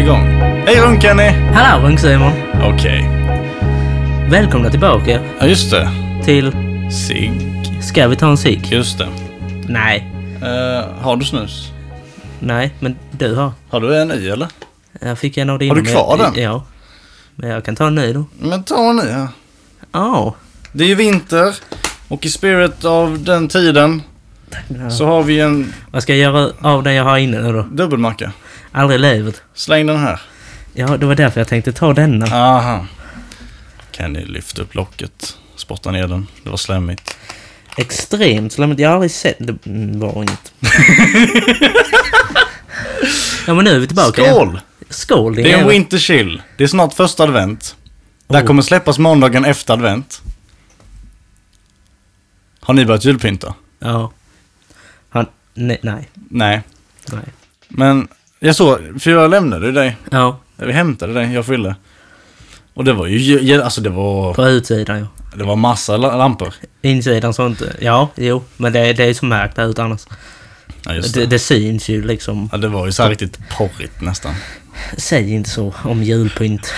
igång. Hej Runk-Kenny! Hallå Runk-Simon! Okej. Välkomna tillbaka Ja, just det. till Sig. Ska vi ta en cigg? Just det. Nej. Eh, har du snus? Nej, men du har. Har du en i eller? Jag fick en av dina. Har du men kvar den? Ja. Men jag kan ta en ny då. Men ta en i här. Ja. Det är ju vinter och i spirit av den tiden så har vi en Vad ska jag göra av den jag har inne nu då? dubbelmacka. Aldrig i livet. Släng den här. Ja, det var därför jag tänkte ta denna. Aha. Kan ni lyfta upp locket? Spotta ner den. Det var slemmigt. Extremt slemmigt. Jag har aldrig sett... Det var inget. ja, men nu är vi tillbaka. Skål! Skål Det är en winter chill. Det är snart första advent. Det här Oh. kommer släppas måndagen efter advent. Har ni börjat julpynta? Ja. Han... Nej. Nej. Nej. nej. Men jag såg, för jag lämnade dig. Ja, Vi hämtade dig, jag fyllde. Och det var ju, alltså det var, på utsidan ja. det var massa la- lampor. Insidan så inte... Ja, jo. Men det, det är så märkt där ute annars. Ja, Det, det. det syns ju liksom. Ja, det var ju så här riktigt porrigt nästan. Säg inte så om julpynt.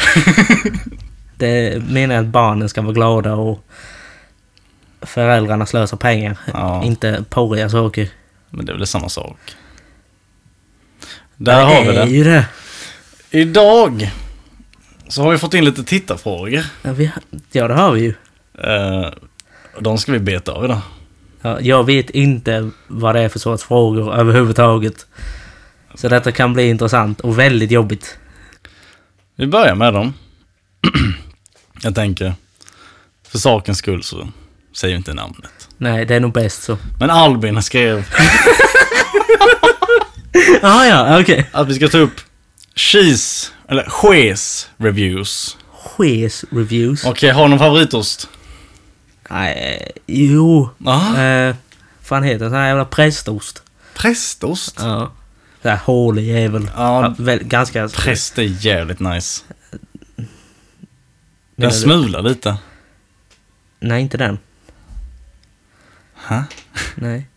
det menar jag att barnen ska vara glada och föräldrarna slösar pengar. Ja. Inte porriga saker. Men det är väl samma sak. Där har vi det. ju det. Idag så har vi fått in lite tittarfrågor. Ja, vi, ja, det har vi ju. Eh, de ska vi beta av idag. Ja, jag vet inte vad det är för sorts frågor överhuvudtaget. Så detta kan bli intressant och väldigt jobbigt. Vi börjar med dem. Jag tänker, för sakens skull så säger vi inte namnet. Nej, det är nog bäst så. Men Albin skrev ah, ja, okej. att vi ska ta upp cheese, eller ches reviews. Ches reviews. Okej, har du någon favoritost? Nej, jo. Ja, Eh, fan heter det? Sån här jävla prästost. prästost. Ja. Så här hålig jävel. Ja. Ja, ganska... Präst är jävligt nice. Den smular lite. Nej, inte den. Ha? Nej.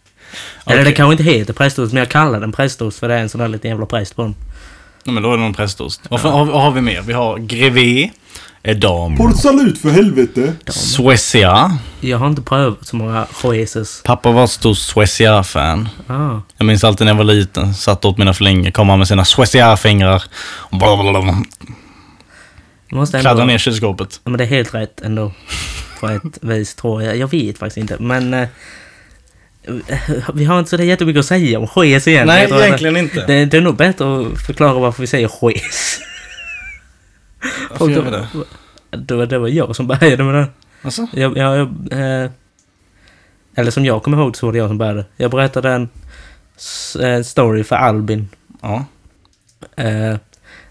Eller Okej. det kanske inte heter prästost, men jag kallar den prästost för det är en sån där liten jävla präst på den. Ja, men då är det någon prästost. Har, vad har vi mer? Vi har Grevé, Edam, Håll salut för helvete! Suecia. Jag har inte prövat så många cheses. Pappa var ett stort Suecia-fan. Ah. Jag minns alltid när jag var liten, satt åt mina flingor, kom han med sina Suecia-fingrar. måste ändå... Kladdade ner kylskåpet. Ja, men det är helt rätt ändå. På ett vis tror jag. Jag vet faktiskt inte, men... Eh, vi har inte så jättemycket att säga om ches igen. Nej, egentligen inte. Det, det är nog bättre att förklara varför vi säger ches. Varför gör vi det? Det var, det var jag som började med det. Alltså? Jag, jag, jag, eh, eller som jag kommer ihåg så var det jag som började. Jag berättade en s- eh, story för Albin. Ja. Eh,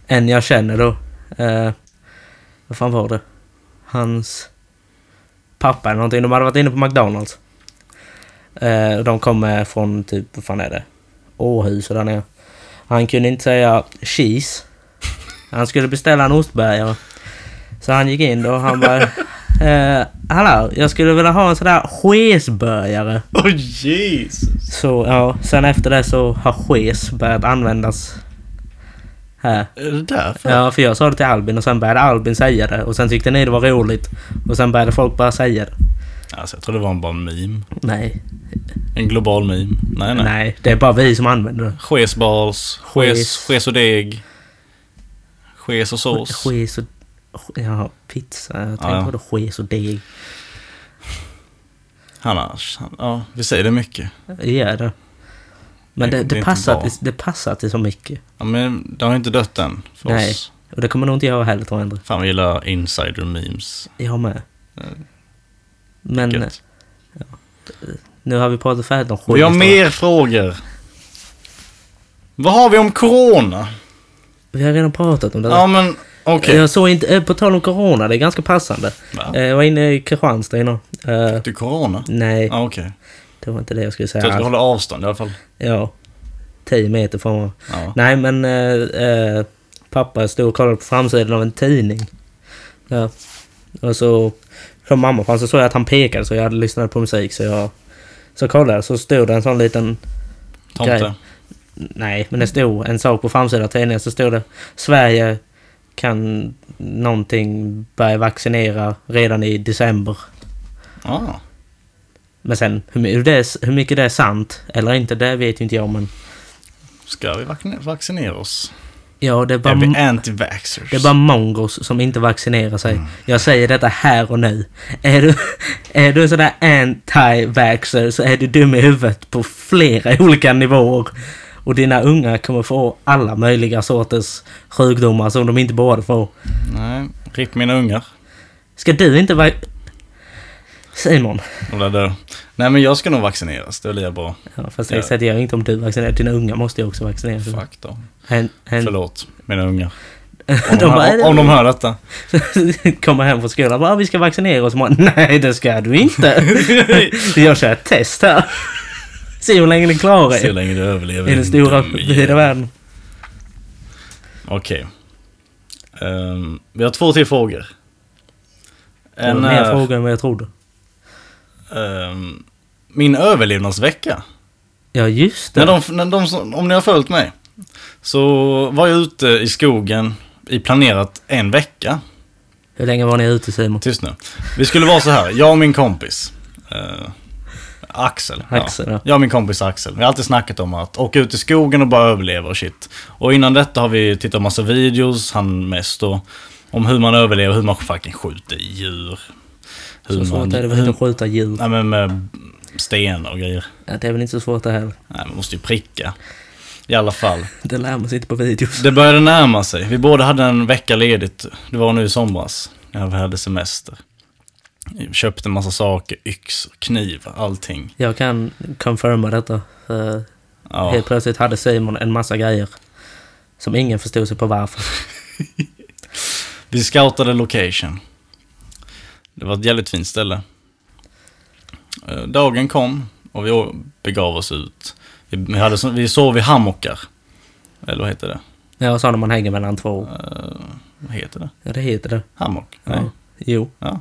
en jag känner då. Eh, vad fan var det? Hans pappa eller någonting. De hade varit inne på McDonalds. Eh, de kom från typ, vad fan är det? Åhus och där nere. Han kunde inte säga cheese. Han skulle beställa en ostbergare. Så han gick in då och han bara... Eh, hallå, jag skulle vilja ha en sån där chesburgare. Oh, Jesus! Så ja, sen efter det så har ches börjat användas här. Är det därför? Ja, för jag sa det till Albin och sen började Albin säga det och sen tyckte ni det var roligt och sen började folk bara säga det. Alltså, jag tror det var bara en meme. Nej, En global meme. Nej, nej, nej. det är bara vi som använder det. Chesbals, ches, Ches. och deg. Ches och sås. Ches och... Ja, pizza. Jag tänkte Ja, ja. ches och deg? Annars, ja, vi säger det mycket. Det gör det. Men Det- det, det det, passar till, det passar till så mycket. Ja, men det har inte dött än för Nej. oss. Och det kommer nog inte jag heller tror jag. Fan, vi gillar insider memes. Jag med. Men Gött. nu har vi pratat färdigt om ches. Vi har mer frågor. Vad har vi om corona? Vi har redan pratat om det. Ja, men okej. Jag såg inte, eh, på tal om corona, det är ganska passande. Va? Eh, Jag var inne i Kristianstad innan. Eh, Du corona? nej, Ja, okej. det var inte det jag skulle Så jag säga. hålla avstånd i alla fall. Ja, 10 meter från mig. Ja. Nej, men eh, pappa stod och kollade på framsidan av en tidning. Ja. Och så kom mamma fram så såg jag att han pekade så jag lyssnat på musik så jag så kollade så stod det en sån liten Tomte. Grej. Nej, men det stod en sak på framsidan av tidningen så stod det Sverige kan någonting börja vaccinera redan i december. Ja, Men sen hur, det är, hur mycket det är sant eller inte, det vet ju inte jag men... ska vi vaccine- vaccinera oss? Ja, det är bara, anti-vaxxers? det är bara mongos som inte vaccinerar sig. Jag säger detta här och nu. Är du, är du sådär anti-vaxxer så är du dum i huvudet på flera olika nivåer. Och dina unga kommer få alla möjliga sorters sjukdomar som de inte borde få. Nej, RIP mina ungar. Ska du inte vara... Simon. Där. Nej men jag ska nog vaccineras, det blir bra. Ja, fast Ja. jag säger jag inte om du vaccinerar. Dina unga måste ju också vaccineras. Fuck då. En, en, Förlåt, mina ungar. de Om de, bara, hör, om de hör detta. kommer hem från skolan bara, vi ska vaccinera oss. Man, Nej, det ska du inte. jag kör ett test här. Se hur länge ni klarar Se hur er. länge du överlever. I den stora vida världen. Okej. Ehm, vi har två till frågor. En mer är frågor än vad jag trodde. Ehm, min överlevnadsvecka. Ja, just det. När de, när de, som- om ni har följt mig. Så var jag ute i skogen i planerat en vecka. Hur länge var ni ute Simon? Tyst nu. Vi skulle vara så här, jag och min kompis. eh, Axel. Axel, ja. Jag och min kompis Axel. Vi har alltid snackat om att åka ut i skogen och bara överleva och shit. Och innan detta har vi tittat på massa videos, han mest då. Om hur man överlever, hur man fucking skjuter djur. Hur Så svårt man, är det väl inte att skjuta djur? Nej men med stenar och grejer. Ja, det är väl inte så svårt det heller. Nej, man måste ju pricka. I alla fall. Det lär man sig inte på videos. Det började närma sig. Vi båda hade en vecka ledigt. Det var nu i somras. När vi hade semester. Vi köpte en massa saker, yxor, kniv, allting. Jag kan confirma detta. För Ja. Helt plötsligt hade Simon en massa grejer. Som ingen förstod sig på varför. Vi scoutade location. Det var ett jävligt fint ställe. Eh, Dagen kom och vi begav oss ut. Vi, vi, hade, så- vi sov i hammockar. Eller vad heter det? Ja, så när man hänger mellan två. Eh, vad heter det? Ja, det heter det. Hammock? Ja. Nej. Jo. Ja.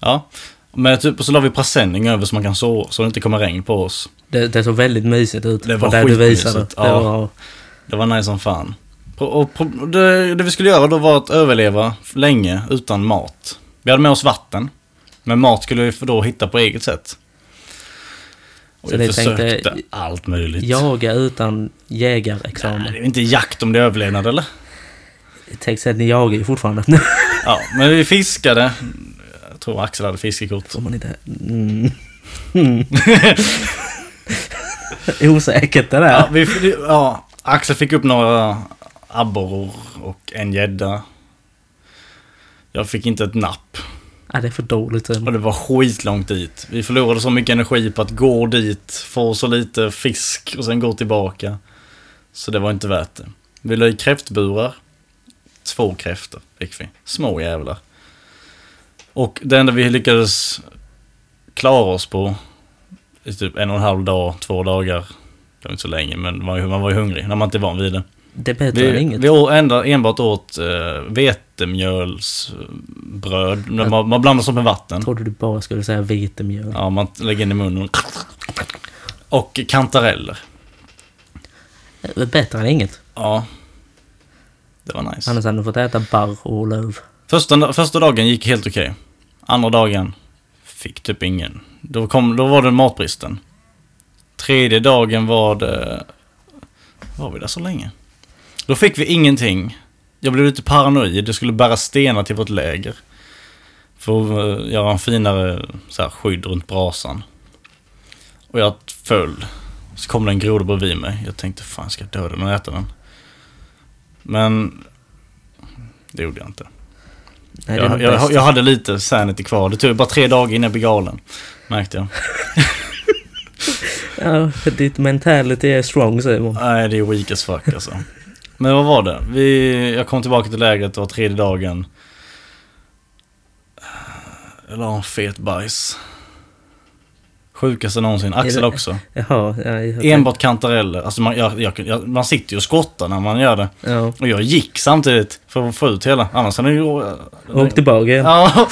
Ja. Men typ, så la vi presenning över så man kan sova, så det inte kommer regn på oss. Det, det såg väldigt mysigt ut. Det var skitmysigt, Det ja. var, Det var nice som fan. Och, det, det vi skulle göra då var att överleva länge utan mat. Vi hade med oss vatten. Men mat skulle vi då hitta på eget sätt. Och Så vi försökte allt möjligt. jaga utan Nej, jägarexamen. det är inte jakt om det är överlevnad eller? Tänk sig att ni jagar ju fortfarande. Ja, men vi fiskade. Jag tror Axel hade fiskekort. Får man inte... Mm. Mm. Osäkert det där. Ja, vi, ja, Axel fick upp några abborrar och en gädda. Jag fick inte ett napp. Ja, det är för dåligt. Och det var skitlångt dit. Vi förlorade så mycket energi på att gå dit, få så lite fisk och sen gå tillbaka. Så det var inte värt det. Vi la i kräftburar. Två kräftor fick vi. Små jävlar. Och det enda vi lyckades klara oss på i typ en och en halv dag, två dagar. Det var inte så länge, men man var ju, man var ju hungrig när man inte är van vid det. Det är bättre Vi, inget. vi enda, enbart åt uh, vetemjölsbröd. Man, man blandar sånt med vatten. Jag trodde du bara skulle säga vetemjöl. Ja, man lägger in i munnen. Och kantareller. Det är bättre än inget. Ja. Det var nice. Annars hade du fått äta barr och löv. Första, första dagen gick helt okej. Andra dagen fick typ ingen. Då, kom, då var det matbristen. Tredje dagen var det... Var vi där så länge? Då fick vi ingenting. Jag blev lite paranoid. Det skulle bära stenar till vårt läger. För att eh, göra en finare så här, skydd runt brasan. Och jag föll. Så kom det en groda bredvid mig. Jag tänkte fan ska jag döda den och äta den? Men det gjorde jag inte. Nej, Jag, jag, jag hade lite sanity kvar. Det tog bara tre dagar innan jag blev galen. Märkte jag. Ja, för ditt mentality är strong Simon. Nej, det är weak as fuck alltså. Men vad var det? Vi, jag kom tillbaka till lägret, det var tredje dagen. Jag la en fet bajs. Sjukaste någonsin. Axel också. Ja, jag Enbart kantareller. Alltså man, jag, jag, man sitter ju och skottar när man gör det. Ja. Och jag gick samtidigt för att få ut hela. Annars hade jag ju... Åk tillbaka igen. Ja.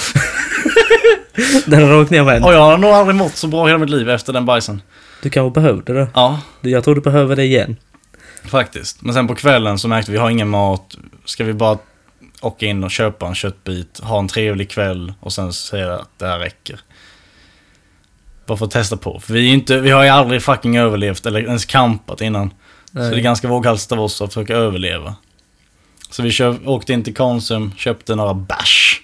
Den har åkt ner och vänt. Och jag har nog aldrig mått så bra hela mitt liv efter den bajsen. Du kanske behövde det. Ja, Jag tror du behöver det igen. Faktiskt. Men sen på kvällen så märkte vi, vi har ingen mat. Ska vi bara åka in och köpa en köttbit, ha en trevlig kväll och sen säga att det här räcker. Bara för att testa på. För vi, inte, vi har ju aldrig fucking överlevt eller ens campat innan. Så det är ganska våghalsigt av oss att försöka överleva. Så vi köp, åkte in till Konsum, köpte några bärs.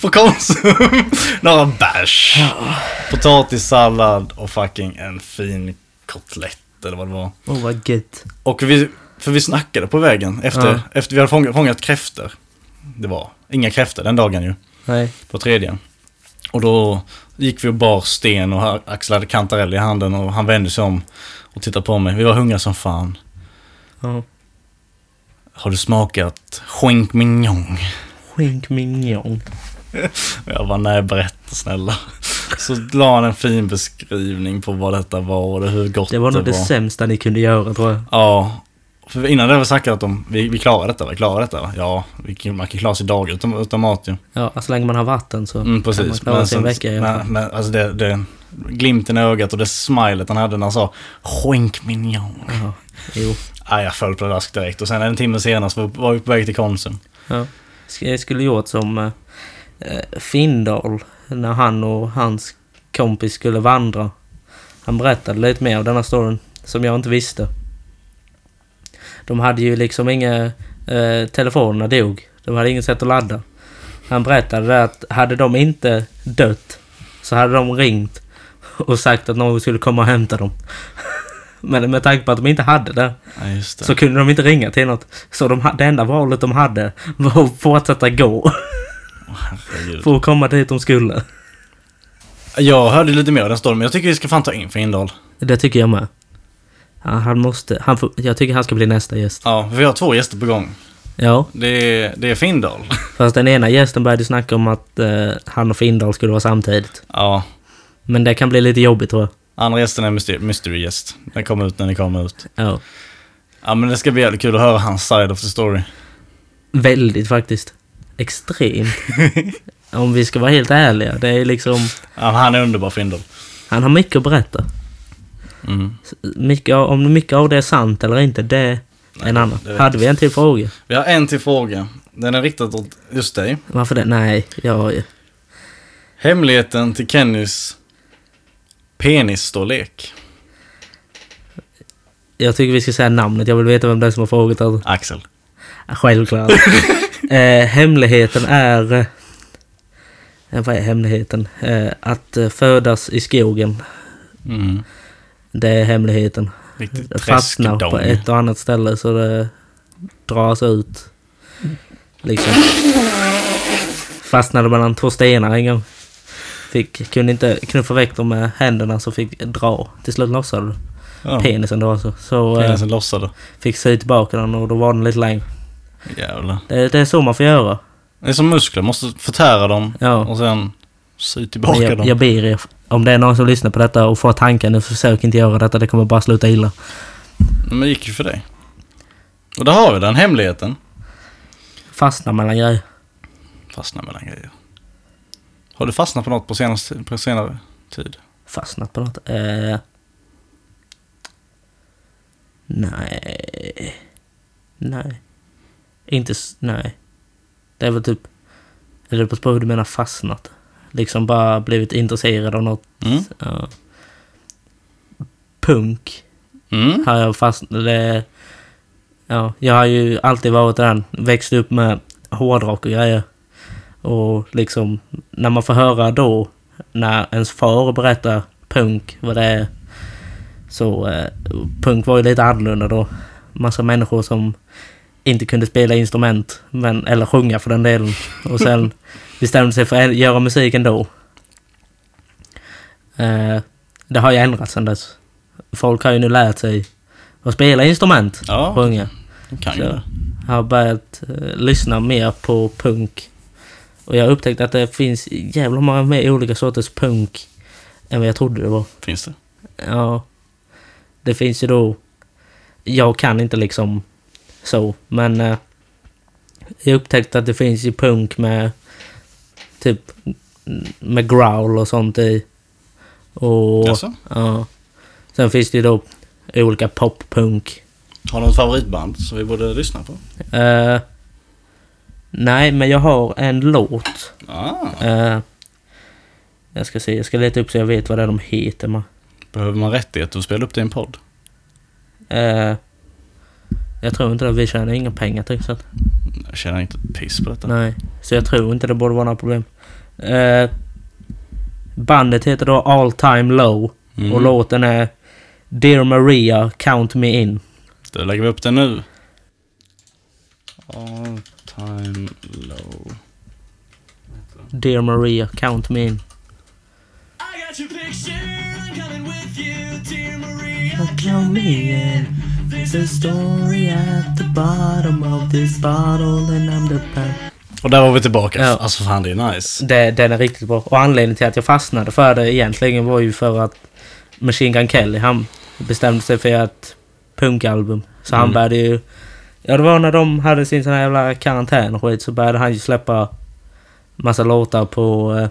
På Konsum! några bärs. Potatissallad och fucking en fin kotlett eller vad det var. Åh vad gött. Och vi, för vi snackade på vägen efter, Ja. efter vi hade fångat, fångat kräftor. Det var inga kräftor den dagen ju, Nej. på tredje. Och då gick vi och bar sten och Axel hade kantarell i handen och han vände sig om och tittade på mig. Vi var hungriga som fan. Ja. Har du smakat skink mignon? Skink mignon. Jag bara, nej berätta snälla. Så la han en fin beskrivning på vad detta var och hur gott Det var nog det var. sämsta ni kunde göra tror jag. Ja. För innan det var snackat om, vi, vi klarar detta, vi klarar detta va? Ja, vi kan, man kan klara sig dagar utan, utan mat ju. Ja, så länge man har vatten så Mm, kan man precis. klara sig en vecka i alla fall. men, alltså det, det, glimten i ögat och det smilet han hade när han sa skink mignon. Ja, jo. Ja, jag föll pladask direkt och sen en timme senare så var vi på väg till Konsum. Ja. Jag skulle gjort som eh, Findal när han och hans kompis skulle vandra. Han berättade lite mer av denna storyn som jag inte visste. De hade ju liksom inga... Eh, telefonerna dog. De hade inget sätt att ladda. Han berättade att hade de inte dött så hade de ringt och sagt att någon skulle komma och hämta dem. Men med tanke på att de inte hade det Ja, det. så kunde de inte ringa till något. Så de, det enda valet de hade var att fortsätta gå Herregud. för att komma dit de skulle. Jag hörde lite mer av den storyn, men jag tycker vi ska fan ta in Findal. Det tycker jag med. Ja, han måste... Han får, jag tycker han ska bli nästa gäst. Ja, vi har två gäster på gång. Ja, Det är, det är Findal. fast den ena gästen började snacka om att eh, han och Findal skulle vara samtidigt. Ja. Men det kan bli lite jobbigt tror jag. Andra gästen är mystery, mystery gäst. Den kommer ut när den kommer ut. Ja. Ja, men det ska bli jävligt kul att höra hans side of the story. Väldigt faktiskt. Extremt. Om vi ska vara helt ärliga. Det är liksom... Ja, han är underbar Findal. Han har mycket att berätta. Mm. Mycket, om mycket av det är sant eller inte, det är en annan. Hade vi en till fråga? Vi har en till fråga. Den är riktad åt just dig. Varför det? Nej, jag... Hemligheten till Kennys penisstorlek. Jag tycker vi ska säga namnet. Jag vill veta vem det är som har frågat. det. Axel. Självklart. eh, hemligheten är... Eh, vad är hemligheten? Eh, att eh, födas i skogen. Mm. Det är hemligheten. Riktigt Det fastnar på ett och annat ställe så det dras ut. Liksom. Fastnade mellan två stenar en gång. Fick, kunde inte knuffa väck dem med händerna så fick dra. Till slut lossade det. Ja, Penisen då alltså. Så eh, penisen lossade. fick sy tillbaka den och då var den lite längre. Jävlar. Det, det är så man får göra. Det är som muskler, måste förtära dem Ja. och sen sy tillbaka jag, dem. jag ber er, om det är någon som lyssnar på detta och får tanken, nu försök inte göra detta, det kommer bara sluta illa. Men det gick ju för dig. Och där har vi den, hemligheten. Fastna mellan grejer. Fastnar mellan grejer. Har du fastnat på något på, senaste, på senare tid? Fastnat på något. Eh, nej. Nej. Inte... Nej. Det är väl typ... Eller på hur du menar fastnat. Liksom bara blivit intresserad av något. Mm. Ja. Punk Mm. har jag fastnat... Det, ja, jag har ju alltid varit den. Växt upp med hårdrock och grejer. Och liksom när man får höra då när ens far berättar punk, vad det är. Så eh, punk var ju lite annorlunda då. Massa människor som inte kunde spela instrument, men, eller sjunga för den delen. Och sen bestämde sig för att göra musik ändå. Eh, det har ju ändrats sedan dess. Folk har ju nu lärt sig att spela instrument, Ja, sjunga. kan ju det. Jag har börjat eh, lyssna mer på punk. Och jag har upptäckt att det finns jävla många mer olika sorters punk än vad jag trodde det var. Finns det? Ja. Det finns ju då... Jag kan inte liksom så, men... Eh, jag upptäckte att det finns ju punk med Typ med growl och sånt i. Och... Jaså? Ja. Sen finns det ju då olika poppunk. Har du något favoritband som vi borde lyssna på? Eh, nej, men jag har en låt. Ah. Eh, jag ska se, jag ska leta upp så jag vet vad det är de heter. Man. Behöver man rättighet att spela upp det i en podd? Eh, jag tror inte det. Vi tjänar inga pengar till så Jag känner inte ett piss på detta. Nej, så jag tror inte det borde vara några problem. Eh, bandet heter då All Time Low. Mm. Och låten är Dear Maria, Count Me In. Då lägger vi upp den nu. All time low. Dear Maria, Count Me In. I got your picture, I'm coming with you, dear Maria. Count me in. There's a story at the bottom of this bottle and I'm the pan. Och där var vi tillbaka. Ja. Alltså fan det är nice. Det, den är riktigt bra. Och anledningen till att jag fastnade för det egentligen var ju för att Machine Gun Kelly, han bestämde sig för ett punkalbum. Så han Mm. började ju... Ja, det var när de hade sin sån här jävla karantän och skit så började han ju släppa massa låtar på eh,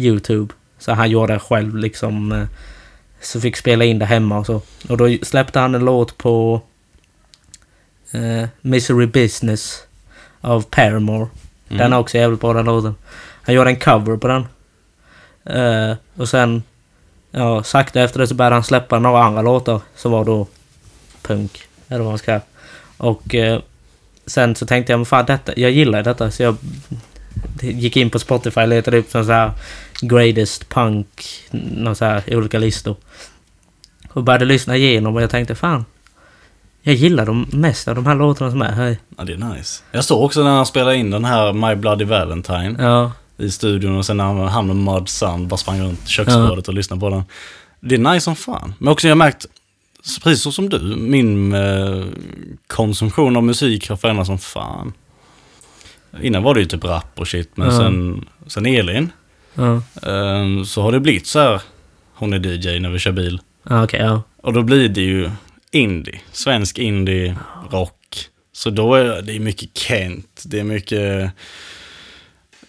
YouTube. Så han gjorde det själv liksom. Eh, så fick spela in det hemma och så. Och då släppte han en låt på eh, Misery Business av Paramore. Den Mm. är också jävligt bra den låten. Han gjorde en cover på den. Eh, och sen, ja, sakta efter det så började han släppa några andra låtar som var då punk. Eller vad man ska. Och eh, sen så tänkte jag, men fan detta, jag gillar detta. Så jag gick in på Spotify och letade upp sån så här greatest punk, någon så här olika listor. Och började lyssna igenom och jag tänkte, fan. Jag gillar de mesta av de här låtarna som är här. Ja, det är nice. Jag såg också när han spelade in den här My Bloody Valentine Ja, i studion och sen när han, och Mud Sun bara sprang runt köksbordet och lyssnade på den. Det är nice som fan. Men också jag har märkt, precis som du, min eh, konsumtion av musik har förändrats som fan. Innan var det ju typ rap och shit, men Ja. sen, sen Elin, eh, så har det blivit så här, hon är DJ när vi kör bil. ja okej, ja. Och då blir det ju indie, svensk indie, rock. Så då är det mycket Kent, det är mycket...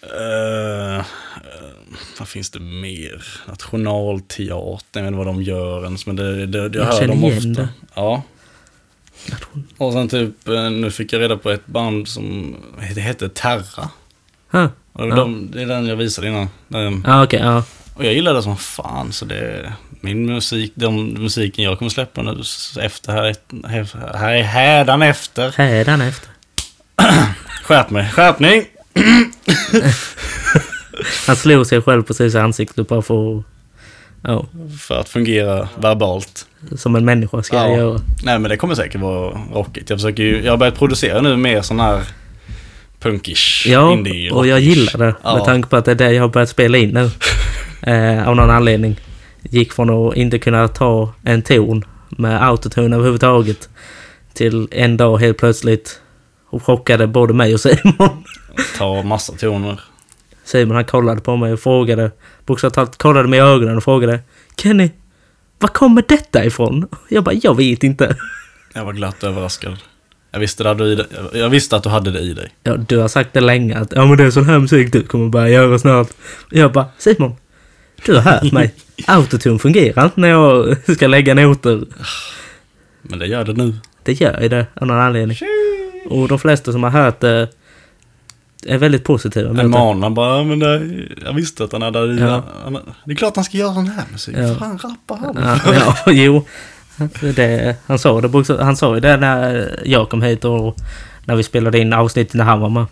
eh, vad finns det mer? Nationalteatern, jag vet inte vad de gör ens, men det, det, jag, Jag hör dem ofta. det. Ja. Och sen typ, eh, nu fick jag reda på ett band som det hette Terra. Huh. Och Ja. de, det är den jag visade innan. Den, Ja, okej, ja. och jag gillar det som fan, så det min musik, den musiken jag kommer släppa nu efter här, här, här är hädan efter. Skärp mig, skärpning! Han slog sig själv precis i ansiktet bara för att... Ja, För att fungera verbalt. som en människa ska Ja. jag göra. Nej men det kommer säkert vara rockigt. Jag försöker ju, jag har börjat producera nu mer sån här punkish, Ja, indie och jag rockish. gillar det. Ja. Med tanke på att det är det jag har börjat spela in nu. Eh, av någon anledning. Gick från att inte kunna ta en ton med autotune överhuvudtaget. Till en dag helt plötsligt och chockade både mig och Simon. Ta massa toner. Simon han kollade på mig och frågade, bokstavligt talat kollade mig i ögonen och frågade Kenny, var kommer detta ifrån? Jag bara, jag vet inte. Jag var glatt överraskad. Jag visste, det du jag visste att du hade det i dig. Ja, du har sagt det länge att ja men det är sån här musik du kommer börja göra snart. Jag bara, Simon, du har hört mig. Autotune fungerar inte när jag ska lägga noter. Men det gör det nu. Det gör ju det av någon anledning. Och de flesta som har hört det är väldigt positiva En mot det. man bara, "Ja, men det, jag visste att han hade. Ja. Han, det är klart han ska göra sån här musik. Ja. Fan rappar han? Ja, ja, jo. Det, han sa det Han sa ju det när jag kom hit och när vi spelade in avsnittet när han var med.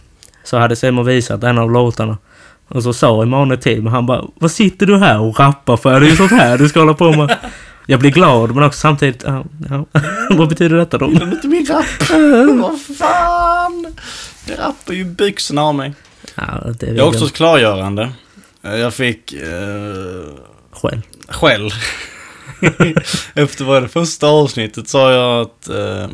Så hade Simon visat en av låtarna. Och så sa Emanuel till mig, han bara Vad sitter du här och rappar för? Det är ju sånt här du ska hålla på med. Jag blir glad men också samtidigt, ja, ja. vad betyder detta då? Gillar du inte min rap? Vad fan? Rappar ju byxorna av mig. Ja, det är Jag är också klargörande. Eh, Jag fick eh, själv. skäll. Efter vad det första avsnittet sa jag att eh,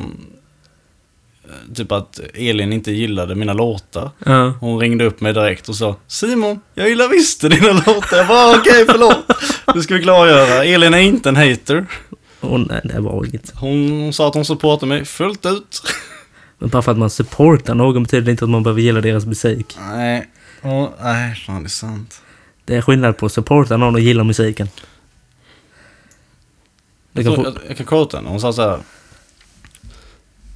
typ att Elin inte gillade mina låtar. Ja. Hon ringde upp mig direkt och sa Simon, jag gillar visst dina låtar. Jag bara okej, förlåt. Nu ska vi klargöra. Elin är inte en hater. Och nej, det var inget. Hon sa att hon supportar mig fullt ut. Men bara för att man supportar någon betyder det inte att man behöver gilla deras musik. Nej. Ja, nej, fan det är sant. Det är skillnad på att supporta någon och gilla musiken. Jag, kan jag, jag kan quote henne. Hon sa så här.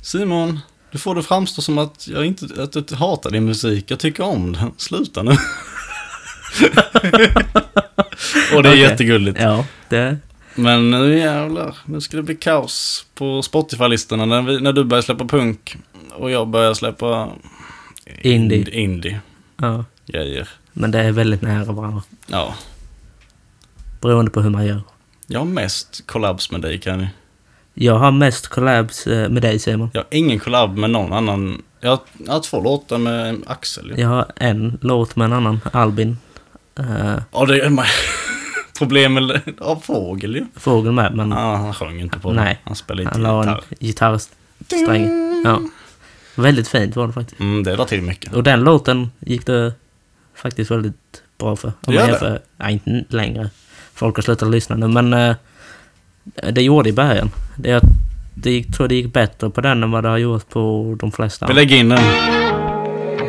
Simon, du får det framstå som att jag inte att du hatar din musik. Jag tycker om den. Sluta nu. Och det är Okej. jättegulligt. ja, det... Men nu jävlar, nu ska det bli kaos på Spotify-listorna när, vi, när du börjar släppa punk och jag börjar släppa Indie. ind- indie Ja. Men det är väldigt nära varandra. Ja, Beroende på hur man gör. jag har mest collabs med dig Kenny. Jag har mest collabs eh, med dig Simon. Jag har ingen collab med någon annan. Jag har, jag har två låtar med Axel. Jag har en låt med en annan, Albin. Uh, Ja, det är problem med ja, fågel ju. Fågel med, men Ja, han sjöng inte på Nej. det. Han spelade inte han la en gitarr. gitarrsträng. Ja. Väldigt fint var det faktiskt. Mm, det drar till mycket. Och den låten gick det faktiskt väldigt bra för. Om Det gör man det? jämför- Nej, inte längre. Folk har slutat lyssna nu, men eh, det gjorde i början. Det, jag det gick, tror det gick bättre på den än vad det har gjort på de flesta. Vi lägger in den.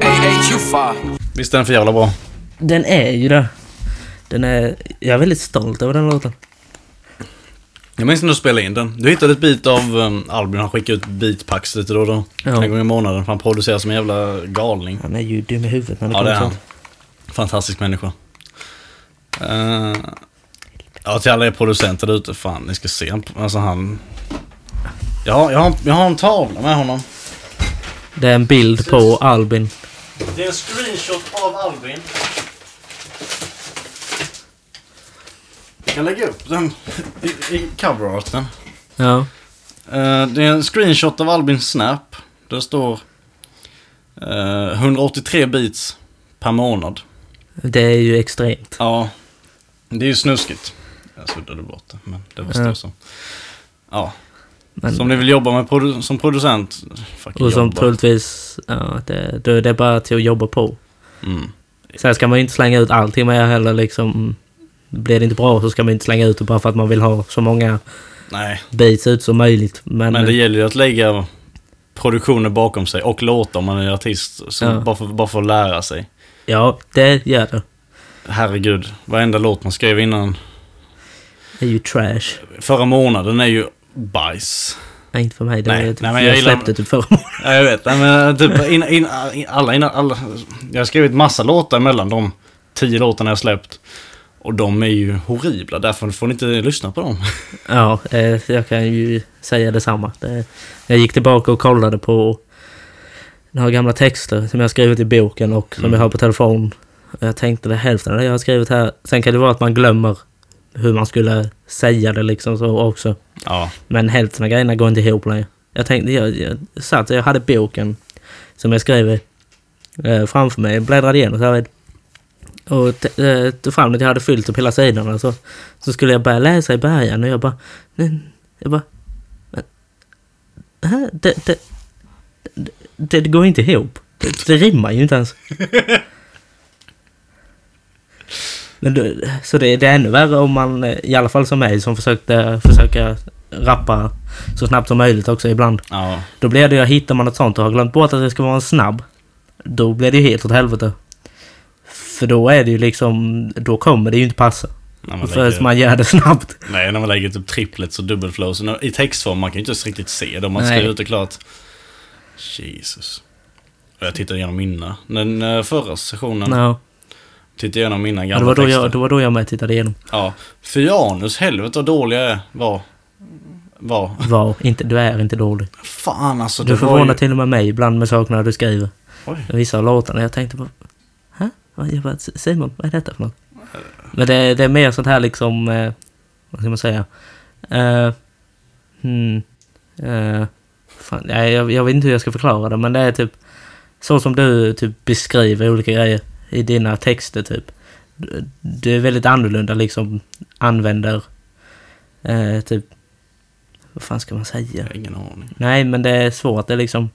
AHU5. Visst är den för jävla bra? Den är ju det. Den är... Jag är väldigt stolt över den låten. Jag minns när du spelade in den. Du hittade ett bit av um, Albin. Han skickar ut beatpacks lite då och då. Ja. En gång i månaden. För han producerar som en jävla galning. Han är ju dum i huvudet när det Ja, kommer det är sånt. Fantastisk människa. Eh, ja, till alla er producenter där ute. Fan, ni ska se. Alltså han... Ja, jag har, jag har en tavla med honom. Det är en bild på Albin. Det är en screenshot av Albin. Kan lägga upp den i, i coverarten. Ja. Eh, det är en screenshot av Albins Snap. Där står eh, 183 beats per månad. Det är ju extremt. Ja, det är ju snuskigt. Jag suddade bort det, men det var Ja. så. Ja, Men, så om ni vill jobba med produ- som producent, och som jobba. troligtvis... Ja, det, det är bara till att jobba på. Mm. Sen ska man ju inte slänga ut allting med heller liksom. Blir det inte bra så ska man inte slänga ut det bara för att man vill ha så många Nej, beats ut som möjligt. Men, men det gäller ju att lägga produktioner bakom sig och låta om man är artist. Så Ja. bara, för, bara för att lära sig. ja, det gör det. Herregud, varenda låt man skrev innan. Det är ju trash. Förra månaden är ju bajs. Nej, inte för mig. Det Nej, typ, nej, men jag, jag släppte typ förra månaden. Ja, jag vet. Nej, men typ in, in, in, alla, in, alla, jag har skrivit massa låtar mellan de tio låtarna jag släppt. Och de är ju horribla, därför får ni inte lyssna på dem. Ja, eh, jag kan ju säga detsamma. Det, jag gick tillbaka och kollade på några gamla texter som jag har skrivit i boken och som Mm. jag har på telefon. Jag tänkte det hälften av det jag har skrivit här. Sen kan det vara att man glömmer hur man skulle säga det liksom så också. Ja, Men hälften av grejerna går inte ihop längre. Jag tänkte, jag, jag satt, jag hade boken som jag skrev eh, framför mig, bläddrade igenom så här. Och t- eh, tog fram det, jag hade fyllt upp hela sidorna. Så, så skulle jag börja läsa i början och jag bara... Jag bara... Men, här, det, det, det, det går inte ihop. Det, det rimmar ju inte ens. Men då, så det, det är ännu värre om man, eh, i alla fall som mig, som försökte försöka rappa så snabbt som möjligt också ibland. ja, Då blir det ju, hittar man ett sånt och har glömt bort att det ska vara en snabb. Då blir det ju helt åt helvete. För då är det ju liksom, då kommer det ju inte passa. när Förrän man gör det snabbt. nej, när man lägger typ triplets och dubbelflows. I textform, man kan ju inte riktigt se det om man skriver ut det klart. Jesus. Och jag tittade igenom mina. Den eh, förra sessionen Ja, tittade igenom mina ja, gamla det, var då texter. jag, det var då jag med tittade igenom. Ja, Fyanus, helvete vad dålig jag är, var. Var. Var, inte, du är inte dålig. Fan alltså, Du förvånar ju... till och med mig ibland med sakerna du skriver. Oj. Vissa av låtarna. Jag tänkte bara... Jag bara, Simon, vad är detta för något? Men det, det är mer sånt här liksom... Eh, vad ska man säga? Eh, hmm, eh, fan, nej, jag, jag vet inte hur jag ska förklara det, men det är typ... Så som du typ beskriver olika grejer i dina texter typ. Du, du är väldigt annorlunda liksom. Använder... Eh, typ... Vad fan ska man säga? Ingen aning. Nej, men det är svårt. Det är liksom...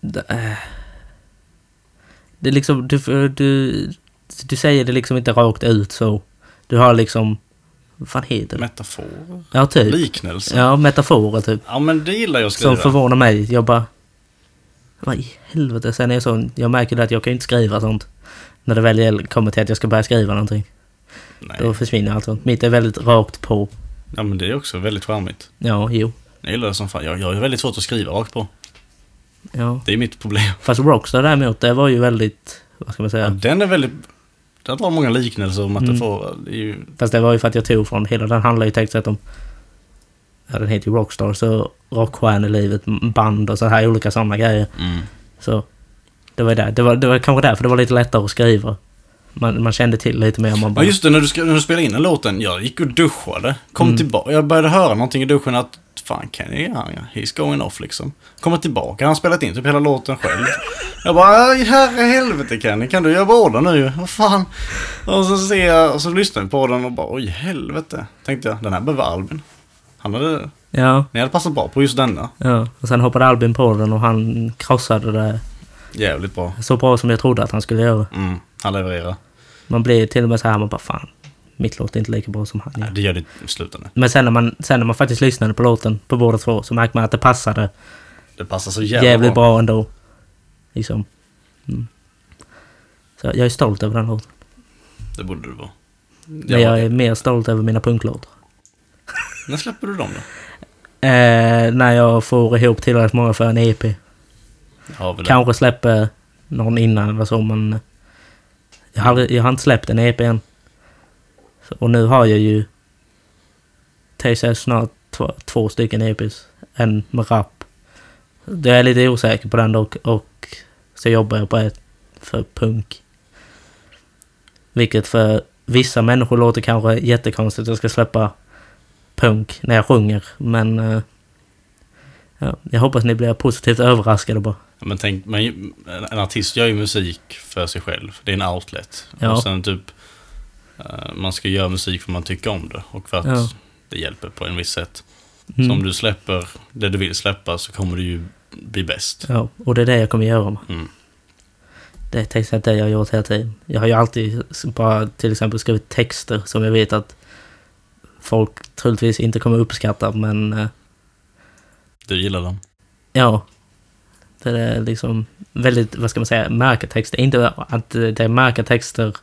Det är, det är liksom... Du, du, du säger det liksom inte rakt ut så. Du har liksom... Vad fan heter det? Metaforer? Ja, typ. Liknelse? Ja, metaforer typ. Ja men det gillar jag att Som skriva. förvånar mig. Jag bara... Vad i helvete? Sen är jag sån, jag märker att jag kan inte skriva sånt. När det väl kommer till att jag ska börja skriva någonting. Nej. Då försvinner allt sånt. Mitt är väldigt rakt på. Ja, men det är också väldigt charmigt. Ja, jo. Jag gillar det som fan. Jag, jag har väldigt svårt att skriva rakt på. Ja. Det är mitt problem. Fast Rockstar däremot, det var ju väldigt... Vad ska man Ja. säga? Den är väldigt... Den har många liknelser om att Mm. det får... Det ju... Fast det var ju för att jag tog från... Hela den handlar ju sett om... Ja, den heter ju Rockstar, så rockstjärnelivet, band och så här olika sådana grejer. Mm. Så det var där. Det var, det var kanske därför det var lite lättare att skriva. Man, man kände till lite mer man Ja bara... just det, när du, när du spelade in den låten. Jag gick och duschade. Kom Mm. tillbaka. Jag började höra någonting i duschen att fan Kenny, ja, ja, he's going off liksom. Kommer tillbaka, han har spelat in typ hela låten själv. Jag bara, "Aj, herre helvete Kenny, kan du göra båda nu? Vad fan? Och så ser jag, och så lyssnar jag på den och bara, oj helvete. Tänkte jag, den här behöver Albin. Han hade, Ja, ni hade passat bra på just denna. ja. Och sen hoppade Albin på den och han krossade det Jävligt bra. så bra som jag trodde att han skulle göra. Mm, han levererar. Man blir till och med så här, man bara fan. Mitt låt är inte lika bra som han gör. det gör det i slutändan. Men sen när, man, sen när man faktiskt lyssnade på låten på båda två så märkte man att det passade Det passar så jävla jävligt bra. bra ändå. Liksom. Mm. Så jag är stolt över den låten. Det borde du vara. Men jag är mer stolt över mina punklåtar. När släpper du dem då? Eh, när jag får ihop tillräckligt många för en EP. Kanske släpper någon innan eller så, men... Eh, jag har, jag har inte släppt en EP än. Så, och nu har jag ju... TCS snart två, två stycken EPs. En med rap. Jag är lite osäker på den dock. Och så jobbar jag på ett för punk. Vilket för vissa människor låter kanske jättekonstigt att jag ska släppa punk när jag sjunger. Men... Eh, ja, jag hoppas ni blir positivt överraskade bara. Men tänk, man, en artist gör ju musik för sig själv. Det är en outlet. Ja. Och sen typ, eh, man ska göra musik för man tycker om det. Och för att Ja. det hjälper på en viss sätt. Mm. Så om du släpper det du vill släppa så kommer du ju bli bäst. Ja, och det är det jag kommer göra. Mm. Det är texten det jag har gjort hela tiden. Jag har ju alltid bara till exempel skrivit texter som jag vet att folk troligtvis inte kommer uppskatta, men eh, Du gillar dem. ja. Det är liksom väldigt, vad ska man säga, mörka texter. Inte att det är mörka texter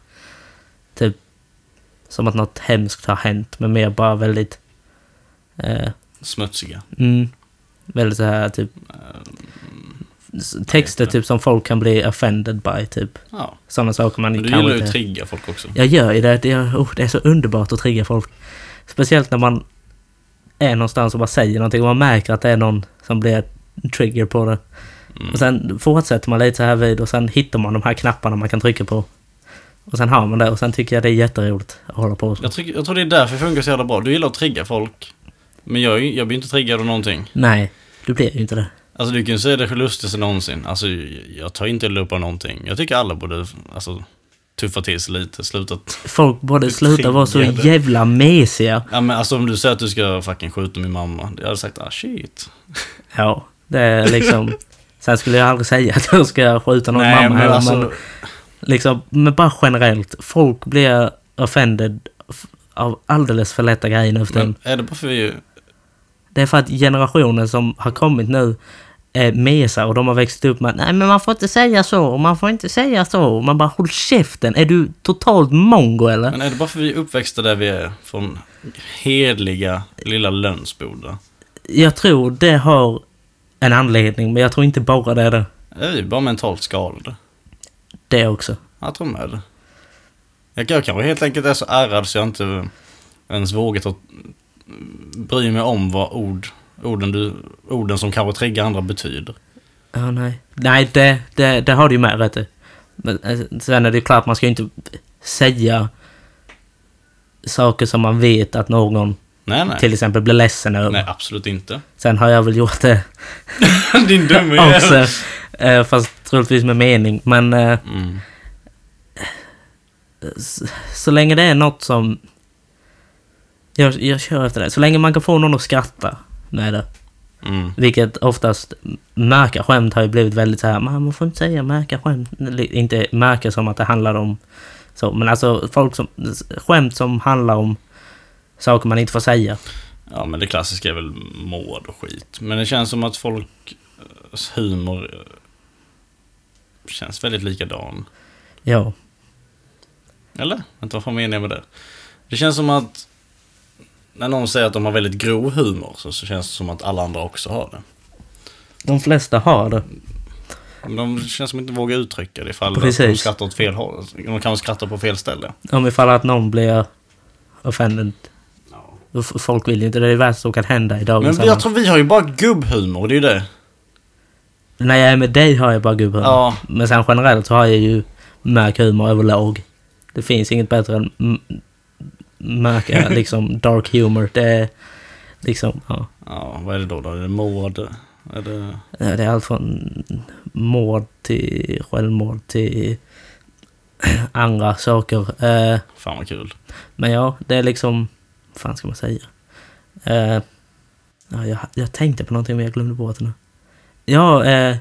typ som att något hemskt har hänt, men mer bara väldigt eh, Smutsiga. mm, väldigt så här typ Eh, s- texter typ som folk kan bli offended by, typ. Ja. Sådana saker man Men du kan gillar ju att trigga folk också. Jag gör ju det. Det är, oh, det är så underbart att trigga folk. Speciellt när man är någonstans och bara säger någonting och man märker att det är någon som blir trigger på det. Och sen fortsätter man lite så här vid och sen hittar man de här knapparna man kan trycka på. Och sen har man det och sen tycker jag det är jätteroligt att hålla på så. Jag, tycker, jag tror det är därför det funkar så jävla bra. Du gillar att trigga folk. Men jag, jag blir inte triggad av någonting. Nej, du blir ju inte det. Alltså du kan ju säga det lustigaste någonsin. Alltså jag tar inte illa upp av någonting. Jag tycker alla borde alltså, tuffa till sig lite. Sluta. Folk borde sluta vara så jävla mesiga. Ja men alltså om du säger att du ska fucking skjuta min mamma. Jag hade sagt ah shit. Ja, det är liksom... Sen skulle jag aldrig säga att jag ska skjuta någon mamma men alltså. men liksom, men bara generellt. Folk blir offended av alldeles för lätta grejer nu för. Men är det bara för vi... Det är för att generationen som har kommit nu är mesar och de har växt upp med nej men man får inte säga så och man får inte säga så. Och man bara håll käften. Är du totalt mongo eller? Men är det bara för vi är uppväxta där vi är? Från hedliga lilla Lönsboda. Jag tror det har en anledning men jag tror inte bara det är det. Är vi bara mentalt skadade? Det också. Jag tror med det. Jag, kanske helt enkelt är så ärrad så jag inte ens vågat att bry mig om vad ord, orden, du, orden som kanske triggar andra betyder. Ja, nej. Nej, det, det, det har du ju med rätt i. Men eh, sen är det ju klart, man ska ju inte säga saker som man vet att någon Nej, nej. till exempel blir ledsen över. Nej, absolut inte. Sen har jag väl gjort det Din dumme också. eh, fast troligtvis med mening. Men eh, Mm. så, så länge det är något som... Jag, jag kör efter det. Så länge man kan få någon att skratta med det. Mm. Vilket oftast märka skämt har ju blivit väldigt så här, "Man, får inte säga märka skämt. Inte märka som att det handlar om så, men alltså folk som, skämt som handlar om saker man inte får säga. Ja, men det klassiska är väl mord och skit. Men det känns som att folks humor känns väldigt likadan. Ja. Eller? Vänta, vad fan menar jag med det? Det känns som att när någon säger att de har väldigt grov humor så, så känns det som att alla andra också har det. De flesta har det. Men De känns som att de inte vågar uttrycka det ifall Precis. de skrattar åt fel håll. De kan skratta på fel ställe. Om ifall att någon blir offended. Folk vill ju inte. Det är det värsta som kan hända i Men dagens jag samhälle. tror vi har ju bara gubbhumor, det är ju det. När jag är med dig har jag bara gubbhumor. Ja. Men sen generellt så har jag ju mörk humor överlag. Det finns inget bättre än mörka, liksom dark humor. Det är liksom, ja. Ja, vad är det då? då? Är det mord? Är det... Det är allt från mord till självmord till andra saker. Eh, Fan vad kul. Men ja, det är liksom... Fan ska man säga? Eh, ja, jag, jag tänkte på någonting men jag glömde bort det nu. Ja, eh,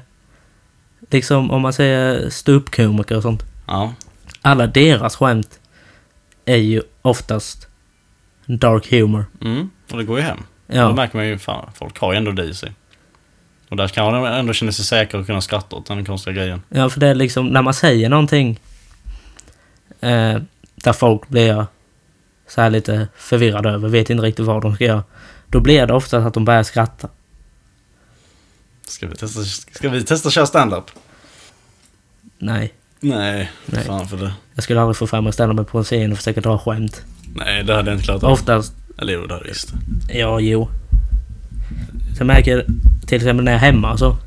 liksom om man säger ståuppkomiker och sånt. Ja. Alla deras skämt är ju oftast dark humor. Mm. Och det går ju hem. Då Ja, märker man ju, fan, folk har ju ändå det i sig. Och där kan man ändå känna sig säker och kunna skratta åt den konstiga grejen. ja för det är liksom när man säger någonting eh, där folk blir så här lite förvirrade över, vet inte riktigt vad de ska göra. Då blir det ofta att de börjar skratta. Ska vi testa, ska vi testa att köra stand-up? Nej, Nej, Nej. fan för det. jag skulle aldrig få fram att ställa mig på en scen och försöka dra skämt. Nej, det hade jag inte klarat av. Oftast, Eller jo, det hade jag visst. ja, jo. Så märker jag till exempel när jag är hemma så.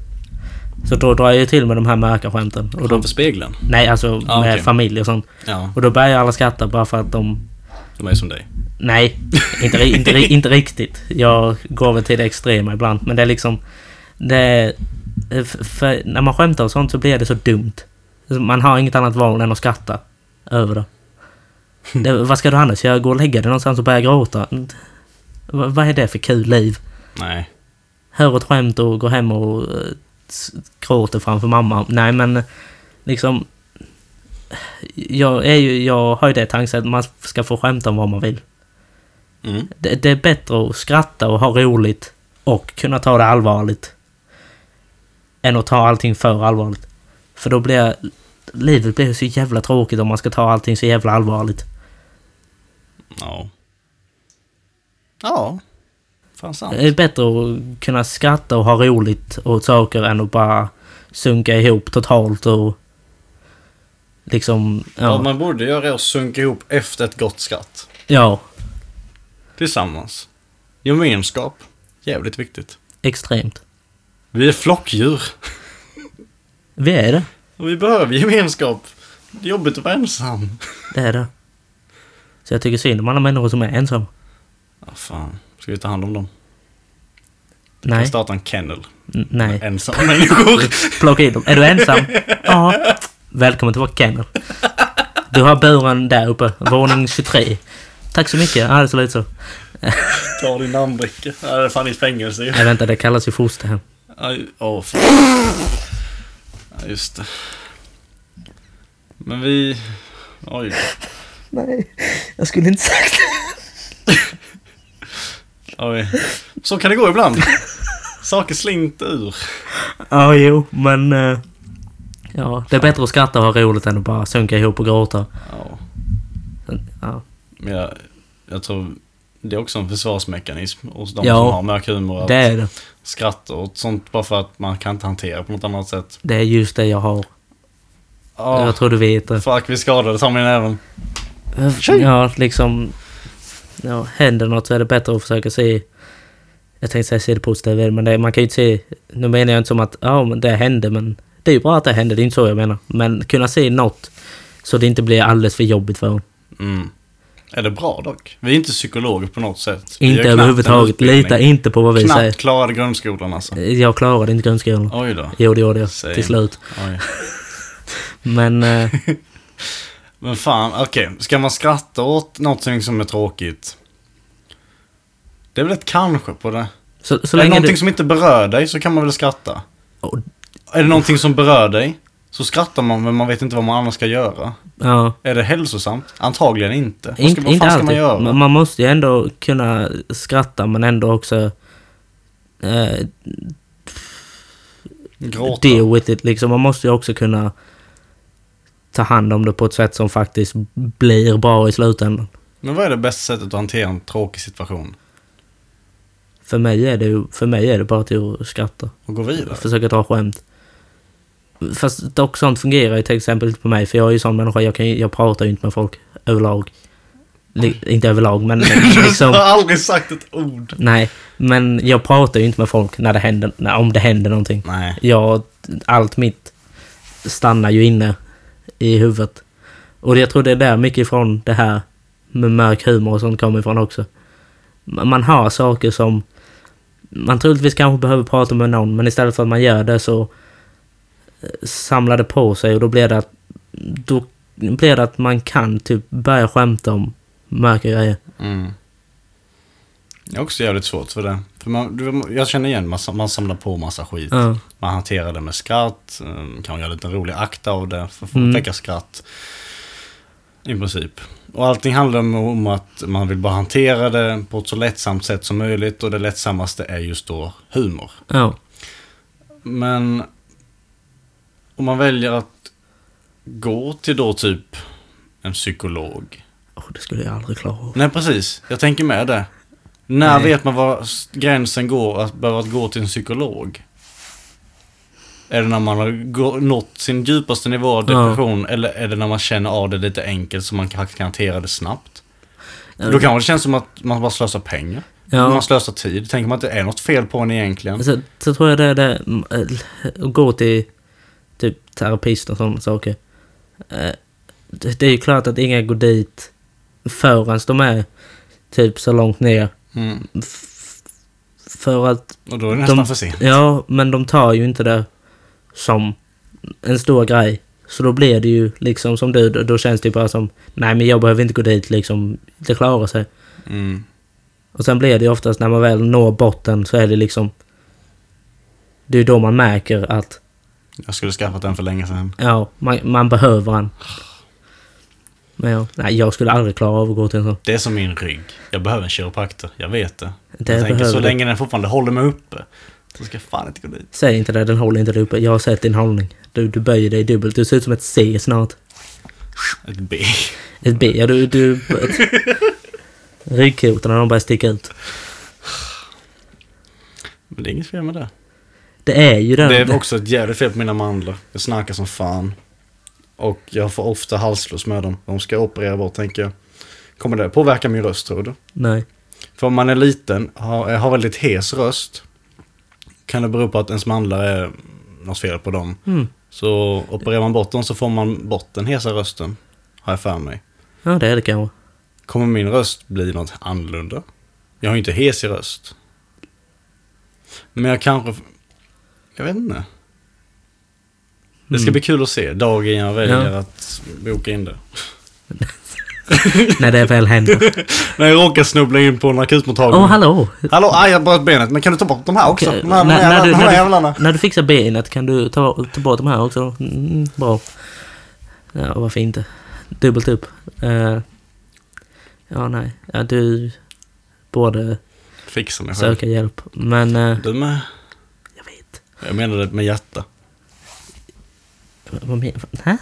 Så då drar jag ju till med de här mörka skämten. Och då, Framför spegeln? nej, alltså Ah, med okej. familj och sånt. Ja, Och då börjar alla skratta bara för att de... de är som dig. Nej, inte, inte, inte riktigt. Jag går väl till det extrema ibland. Men det är liksom... Det är, för när man skämtar och sånt så blir det så dumt. Man har inget annat val än att skratta över det. det vad ska du annars göra? Gå och lägga dig någonstans och börja gråta? V- vad är det för kul liv? Nej. hör ett skämt och går hem och eh, gråter framför mamma. Nej men liksom... Jag, är ju, jag har ju det tanken att man ska få skämta om vad man vill. Mm. Det, det är bättre att skratta och ha roligt och kunna ta det allvarligt. Än att ta allting för allvarligt. För då blir livet blir så jävla tråkigt om man ska ta allting så jävla allvarligt. Ja. Ja. Fan sant. Det är bättre att kunna skratta och ha roligt åt saker än att bara sunka ihop totalt och liksom... Vad Ja, man borde göra är att sunka ihop efter ett gott skratt. ja Tillsammans. Gemenskap. Jävligt viktigt. extremt. Vi är flockdjur. Vi är det. Och vi behöver gemenskap. Det är jobbigt att vara ensam. Det är det. Så jag tycker synd om alla människor som är ensamma. Ja, fan. Ska vi ta hand om dem? Nej. Starta en kennel. N- nej. Ensamma människor. Plocka in dem. Är du ensam? Ja. Välkommen till vår kennel. Du har buren där uppe. Våning 23. Tack så mycket. Ja, det ser ut så. Ta din namnbricka. Ja, det är fan i fängelse ju. Nej, vänta. Det kallas ju fosterhem. Åh, fan. Ja, just det. Men vi... Oj. Nej, jag skulle inte sagt Oj. Så kan det gå ibland. Saker slinter ur. Ja, jo, men... eh, ja, det är bättre att skratta och ha roligt än att bara sunka ihop och gråta. Ja. Ja, Men jag, jag tror det är också en försvarsmekanism hos de Ja. som har mörk humor. Att det är det. skratta åt sånt bara för att man kan inte hantera på något annat sätt. Det är just det jag har. Ja, Jag tror du vet det. fuck vi skadade ta mig i näven. Ja, liksom... Ja, händer något så är det bättre att försöka se... Jag tänkte säga se det positiva, men det, man kan ju inte se... Nu menar jag inte som att ja, men det hände, men det är ju bra att det hände. Det är inte så jag menar. Men kunna se något så det inte blir alldeles för jobbigt för en. Mm. Är det bra dock? Vi är inte psykologer på något sätt. Vi Inte knappt överhuvudtaget. Lita inte på vad vi Knappt säger. klarade grundskolan alltså. Jag klarade inte grundskolan. Oj då. Jo, det gjorde jag. Same. Till slut. Men... Eh, Men fan, okej. Ska man skratta åt någonting som är tråkigt? Det är väl ett kanske på det. så, så är det någonting du... som inte berör dig så kan man väl skratta. Är det någonting som berör dig så skrattar man men man vet inte vad man annars ska göra. Ja. Är det hälsosamt? Antagligen inte. Vad, ska, vad inte ska man alltid. göra? Man, måste ju ändå kunna skratta men ändå också... Eh, Gråta. deal with it liksom. Man måste ju också kunna ta hand om det på ett sätt som faktiskt blir bra i slutändan. Men vad är det bästa sättet att hantera en tråkig situation? För mig är det, för mig är det bara till att skratta. Och gå vidare? Försöka dra skämt. Fast dock sånt fungerar ju till exempel inte på mig. För jag är ju sån människa, jag, kan, ju- jag pratar ju inte med folk överlag. Li, inte överlag, men Jag liksom... har aldrig sagt ett ord. Nej, men jag pratar ju inte med folk när det händer, när, om det händer någonting. Nej. Jag, allt mitt stannar ju inne i huvudet. Och jag tror det är där mycket ifrån det här med mörk humor och sånt kommer ifrån också. Man man har saker som man troligtvis kanske behöver prata med någon, men istället för att man gör det så samlar det på sig och då blir det att då blir det att man kan typ börja skämta om mörka grejer. Mm. Det är också jävligt svårt för det. För man, jag känner igen, man, man samlar på massa skit. Ja. Man hanterar det med skratt, eh, kan göra lite rolig akt av det för att Mm. väcka skratt. I princip. Och allting handlar om, om att man vill bara hantera det på ett så lättsamt sätt som möjligt och det lättsammaste är just då humor. Ja. Men om man väljer att gå till då typ en psykolog. Åh, det skulle jag aldrig klara av. Nej, precis. Jag tänker med det. När Nej. vet man var gränsen går att behöva gå till en psykolog? Är det när man har nått sin djupaste nivå av Ja. depression eller är det när man känner av det lite enkelt så man kan hantera det snabbt? Ja. Då kanske det känns som att man bara slösar pengar. Ja. Man slösar tid. Tänker man att det är något fel på en egentligen? Så, så tror jag det är det, äh, att gå till terapist och sådana saker. Eh, Det är ju klart att inga går dit förrän de är typ så långt ner. Mm. För att, Och då är det nästan De- för sent. ja, men de tar ju inte det som en stor grej. Så då blir det ju liksom som du, då- då känns det ju bara som, nej men jag behöver inte gå dit liksom, det klarar sig. Mm. Och sen blir det ju oftast när man väl når botten så är det liksom, det är ju då man märker att Jag skulle skaffat den för länge sedan. Ja, man, man behöver han. Men ja, nej, jag skulle aldrig klara av att gå till en sån. Det är som min rygg. Jag behöver en kiropraktor. Jag vet det. Det jag tänker så länge den fortfarande håller mig uppe. Så ska jag fan inte gå dit. Säg inte det, den håller inte där uppe. Jag har sett din hållning. Du, du böjer dig dubbelt. Du ser ut som ett C snart. Ett B. Ett B, ja du... du ett, ryggkotorna de börjar sticka ut. Men det är inget fel med det. Det är ju det. Det är också ett jävligt fel på mina mandlar. Jag snackar som fan. Och jag får ofta halsfluss med dem. De ska operera bort tänker jag. Kommer det påverka min röst tror du? Nej. För om man är liten, har, har väldigt hes röst. Kan det bero på att ens mandlar är något fel på dem. Mm. Så opererar man bort dem så får man bort den hesa rösten. Har jag för mig. Ja, det är det kanske. Kommer min röst bli något annorlunda? Jag har ju inte hes i röst. Men jag kanske... Jag vet inte. Det ska Mm. bli kul att se dagen jag väljer Ja. att boka in det. När det väl händer. När jag råkar snubbla in på en akutmottagning. Åh, hallå! Hallå, aj jag bröt benet. Men kan du ta bort de här också? Okej, De här, när, du, de här när, jävlarna. du, när du fixar benet kan du ta, ta bort de här också? Mm, bra. Ja, varför inte? Dubbelt upp. Eh, ja, nej. Ja, du borde Fixa mig själv. söka hjälp. Men eh, Du med. Jag. Jag det med hjärta. Vad menar Hä?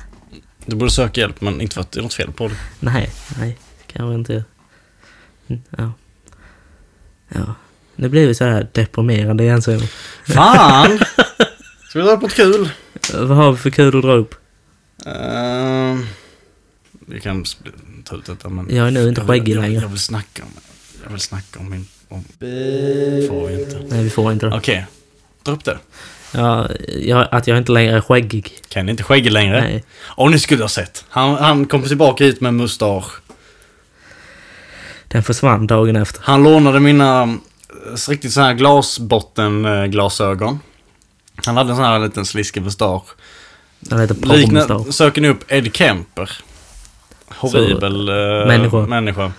Du borde söka hjälp men inte för att det är något fel på det. Nej, nej. Kanske inte. Mm, Ja. Ja. Nu blir vi så här deprimerande igen så. Fan! Ska vi dra upp något kul? Vad har vi för kul att dra upp? Ehm, vi kan ta ut detta men... Jag är nu inte skäggig jag, längre. Jag vill snacka om... Jag vill snacka om min... Om, får vi inte. Nej, vi får inte det. Okej. Dra upp det. Ja, jag, att jag inte längre är skäggig. Kan inte skäggig längre? Nej. Om ni skulle ha sett. Han, han kom tillbaka hit med mustasch. Den försvann dagen efter. Han lånade mina eh, riktigt så här glasbottenglasögon. Han hade en sån här liten sliskig mustasch. Den heter Likna, söker ni upp Ed Kemper. Horribel eh, människa. människa.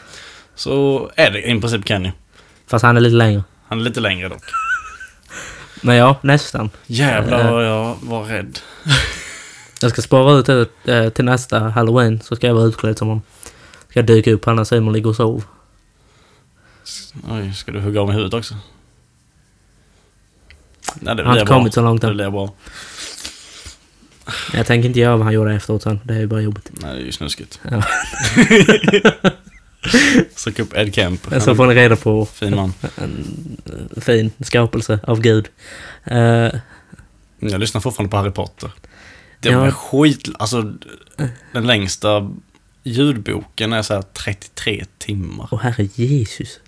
Så är det i princip Kenny. Fast han är lite längre. Han är lite längre dock. Men ja, nästan. Jävlar Eh. vad jag var rädd. Jag ska spara ut det eh, till nästa halloween så ska jag vara utklädd som honom. Ska dyka upp när Simon ligger och sover. Oj, ska du hugga av mig huvudet också? Nej, det Jag har inte kommit så långt Det än. blir bra. Jag tänker inte göra vad han gjorde efteråt sen. Det är ju bara jobbigt. Nej, det är ju snuskigt. Ja. Sök upp Ed Kemp. Så får ni reda på Fin man. en eh, fin skapelse av Gud. Eh, Jag lyssnar fortfarande på Harry Potter. Det Ja. var skit... Alltså, den längsta ljudboken är så här 33 timmar. Åh herre Jesus.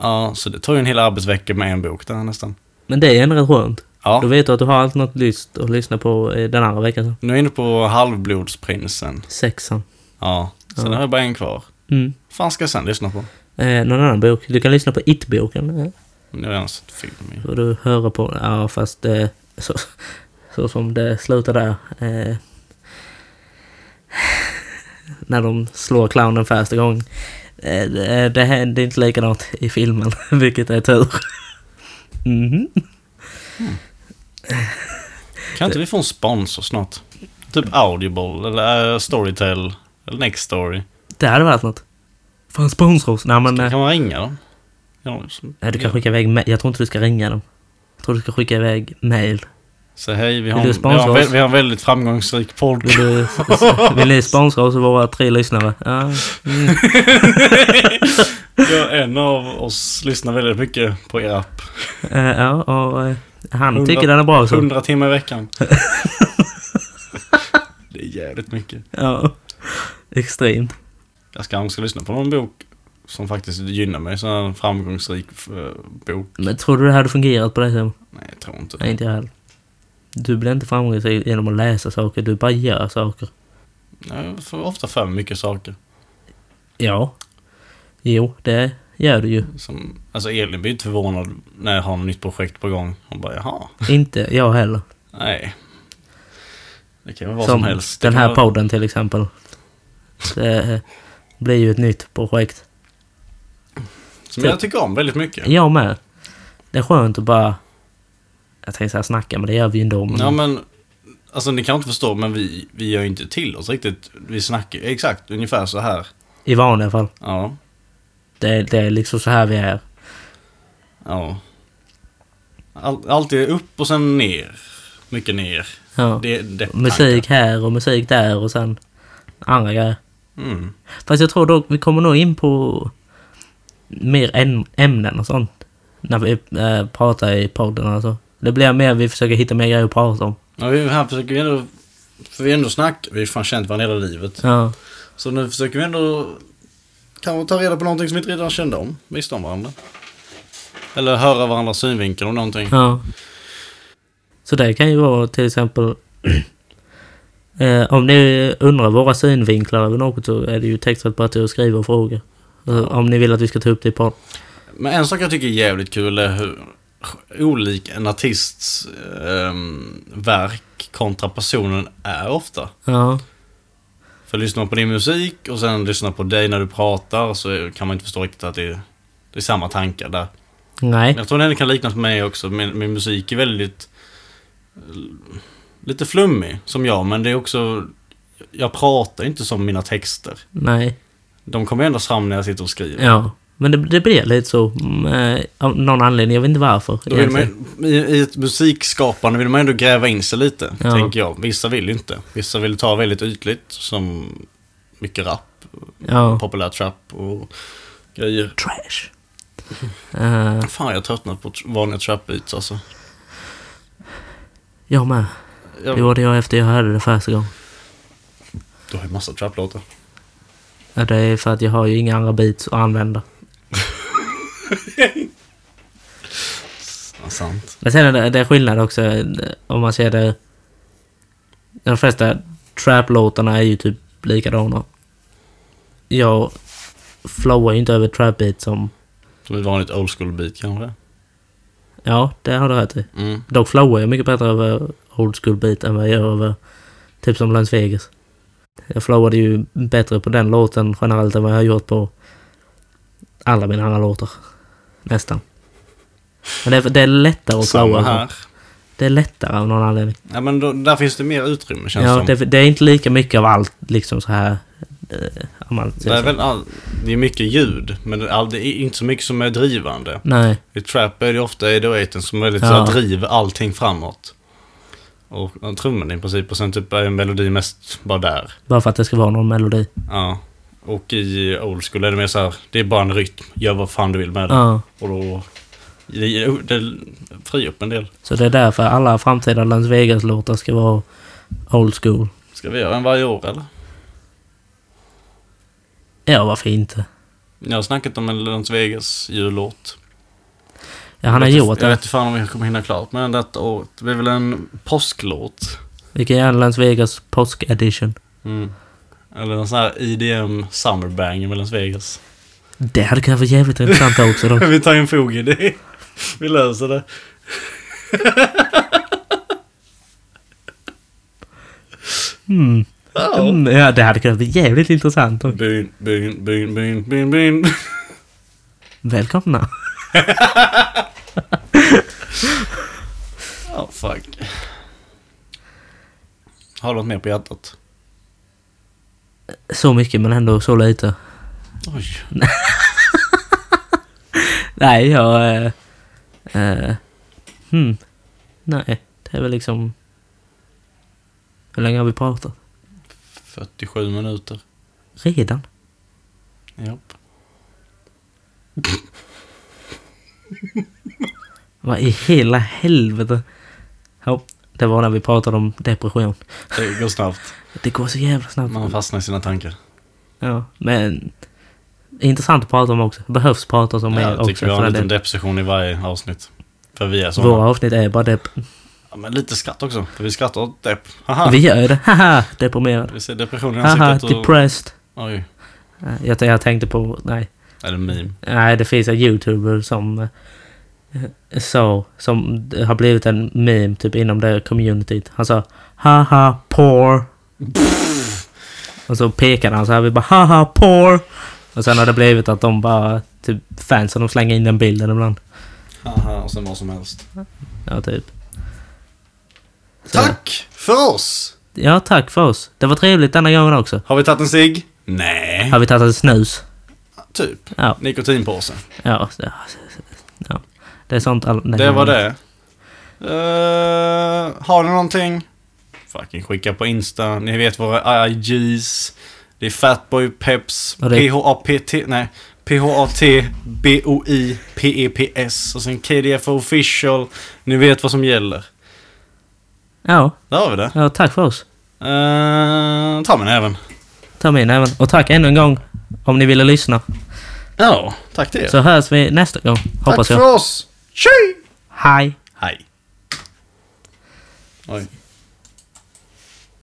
Ja, så det tar ju en hel arbetsvecka med en bok där nästan. Men det är ändå rätt skönt. Ja, Då vet du att du har allt något lyst att lyssna på eh, den andra veckan. nu är jag inne på Halvblodsprinsen. Sexan. Ja, sen Ja. har jag bara en kvar. Mm. Fan ska jag sen lyssna på? Eh, någon annan bok. Du kan lyssna på It-boken. Eh, Nu har jag redan sett film ju. får du höra på. Ja, fast eh, så, så som det slutar där. Eh, när de slår clownen första gången. Eh, det, det händer inte likadant i filmen, vilket är tur. Mhm. Kan inte vi få en sponsor snart? Typ Audible eller uh, Storytel eller Nextory. Det hade varit något. Fan sponsra oss. Nej men... eh, Kan man ringa dem? Ja, så, Nej, du kan skicka iväg ma- Jag tror inte du ska ringa dem. Jag tror du ska skicka iväg mail. Så hej, vi har, en, vi, har en, vi har en väldigt framgångsrik podd. Vill, du, vill ni sponsra oss och våra tre lyssnare? Ja. Mm. Ja, en av oss lyssnar väldigt mycket på er app. Eh, ja, och eh, han Hundra- tycker den är bra också. 100 timmar i veckan. det är jävligt mycket. Ja. Extremt. Jag ska, jag ska lyssna på någon bok som faktiskt gynnar mig. Sån här framgångsrik eh, bok. Men tror du det hade fungerat på det sättet? Nej, jag tror inte Nej, inte jag heller. Du blir inte framgångsrik genom att läsa saker. Du bara gör saker. Jag får ofta för mycket saker. Ja. Jo, det gör du ju. Som, alltså Elin blir inte förvånad när jag har något nytt projekt på gång. Hon bara jaha. Inte jag heller. Nej. Det kan vara vad som, Som helst. Den här vara- podden till exempel. Det blir ju ett nytt projekt. Som jag tycker om väldigt mycket. Jag med. Det är skönt att bara... Jag tänkte säga snacka, men det gör vi ju ändå. Men Ja men, alltså ni kan inte förstå men vi, vi gör ju inte till oss riktigt. Vi snackar exakt ungefär så här. I vanliga fall. Ja, Det, det är liksom så här vi är. ja. All, alltid upp och sen ner. Mycket ner. Ja. Det, det Musik här och musik där och sen andra grejer. Mm. Fast jag tror dock vi kommer nog in på mer äm- ämnen och sånt. När vi äh, pratar i podden alltså. Det blir mer vi försöker hitta mer grejer att prata om. Ja, vi här försöker vi ändå, för vi ändå snackar, vi har fan känt varandra hela livet. Ja. Så nu försöker vi ändå kanske ta reda på någonting som vi inte redan kände om. Visste om varandra. Eller höra varandras synvinkel om någonting. Ja. Så det kan ju vara till exempel... eh, om ni undrar våra synvinklar över något så är det ju textat till att skriva och fråga. Alltså, Om ni vill att vi ska ta upp det på... Men en sak jag tycker är jävligt kul är hur olik en artists ehm, verk kontra personen är ofta. Ja. För lyssnar man på din musik och sen lyssnar på dig när du pratar så kan man inte förstå riktigt att det är, det är samma tankar där. Nej. Jag tror den kan liknas med mig också. Min, min musik är väldigt... Lite flummig, som jag, men det är också... Jag pratar inte som mina texter. Nej. De kommer ändå fram när jag sitter och skriver. Ja. Men det, det blir lite så. mm, eh, av någon anledning. Jag vet inte varför. Då vill man, i, I ett musikskapande vill man ändå gräva in sig lite, Ja. tänker jag. Vissa vill inte. Vissa vill ta väldigt ytligt, som mycket rap, Ja. populär trap och grejer. Trash. Eh, Fan, jag har tröttnat på vanliga trap-beats alltså. jag med. Det Jag, det jag efter jag hörde det första gången. du har ju massa trap-låtar. Ja, det är för att jag har ju inga andra beats att använda. Ja, sant. Men sen är det, det är skillnad också eh, om man ser det... De flesta trap-låtarna är ju typ likadana. Jag flowar ju inte över trap-beat som... Som ett vanligt old school beat kanske. Ja, det har du rätt i. Mm. Dock flowar jag mycket bättre över old school beat än vad jag gör över typ som Las Vegas. Jag flowade ju bättre på den låten generellt än vad jag har gjort på alla mina andra låtar. Nästan. Men det är, det är lättare att flowa. Här. Det är lättare av någon anledning. Ja men då, där finns det mer utrymme känns Ja, som. det, det är inte lika mycket av allt liksom så här man Det är, väl all, det är mycket ljud, men det är inte så mycket som är drivande. Nej, I trap är det ofta 808 som är lite Ja. så driver allting framåt. Och, och trummorna i princip, och sen typ är en melodi mest bara där. bara för att det ska vara någon melodi. Ja. Och i old school är det mer så här, det är bara en rytm. Gör vad fan du vill med det. Ja. Och då... Det, det friar upp en del. Så det är därför alla framtida Las Vegas-låtar ska vara old school. Ska vi göra en varje år eller? Ja, varför inte? Jag har snackat om en Las Vegas jullåt. Ja, han har jag gjort Jag det. vet inte fan om vi kommer hinna klart med den detta året. Det blir väl en påsklåt. Vi kan göra en Las Vegas påsk edition. Mm. Eller en sån här IDM Summerbang med Las Vegas. Det hade kunnat vara jävligt intressant också då. vi tar en fog i det. Vi löser det. Mm. Mm, ja, det hade kunnat bli jävligt intressant. också. Byn, byn, byn, byn, byn, byn. Välkomna. Ja, fuck. Har du något mer på hjärtat? Så mycket men ändå så lite. Oj. Nej, jag... Eh, eh, hmm. Nej, det är väl liksom... Hur länge har vi pratat? 47 minuter. Redan? Japp. Vad i hela helvete? Ja, det var när vi pratade om depression. Det går snabbt. Det går så jävla snabbt. Man fastnar i sina tankar. Ja, men... Intressant att prata om också. Behövs pratas om Ja, mer jag också. tycker vi har en liten depression i varje avsnitt. För vi är såna. Våra avsnitt är bara depp. Ja, men lite skratt också. För vi skrattar åt depp. Haha. Vi gör det. Haha, deprimerad. Vi ser depression i Haha, ansiktet och... depressed. Oj. Nej, Jag, jag tänkte på... Nej. Är det meme? Nej, det finns en youtuber som... eh, sa, som har blivit en meme typ inom det communityt. Han sa haha poor. Och så pekade han så här, vi bara haha poor. Och sen har det blivit att de bara, typ fansen de slänger in den bilden ibland. Haha, och sen vad som helst. Ja, typ. Så- Tack för oss! Ja, tack för oss. Det var trevligt denna gången också. Har vi tagit en cigg? Nej. Har vi tagit en snus? Typ. Ja. Nikotinpåse. Ja, ja, ja. Det är sånt all, Det var det. Uh, har ni någonting? Fucking skicka på Insta. Ni vet våra IGs. Det är Fatboy Peps. Det- P-H-A-P-T. Nej. P-H-A-T-B-O-I-P-E-P-S. Och sen KDF official. Ni vet vad som gäller. Ja, Där har vi det. ja, tack för oss. Uh, ta mig även. Ta min även. Och tack ännu en gång om ni ville lyssna. Ja, tack till er. Så hörs vi nästa gång, tack hoppas jag. för oss. Tjej! Hej! Hej. Oj.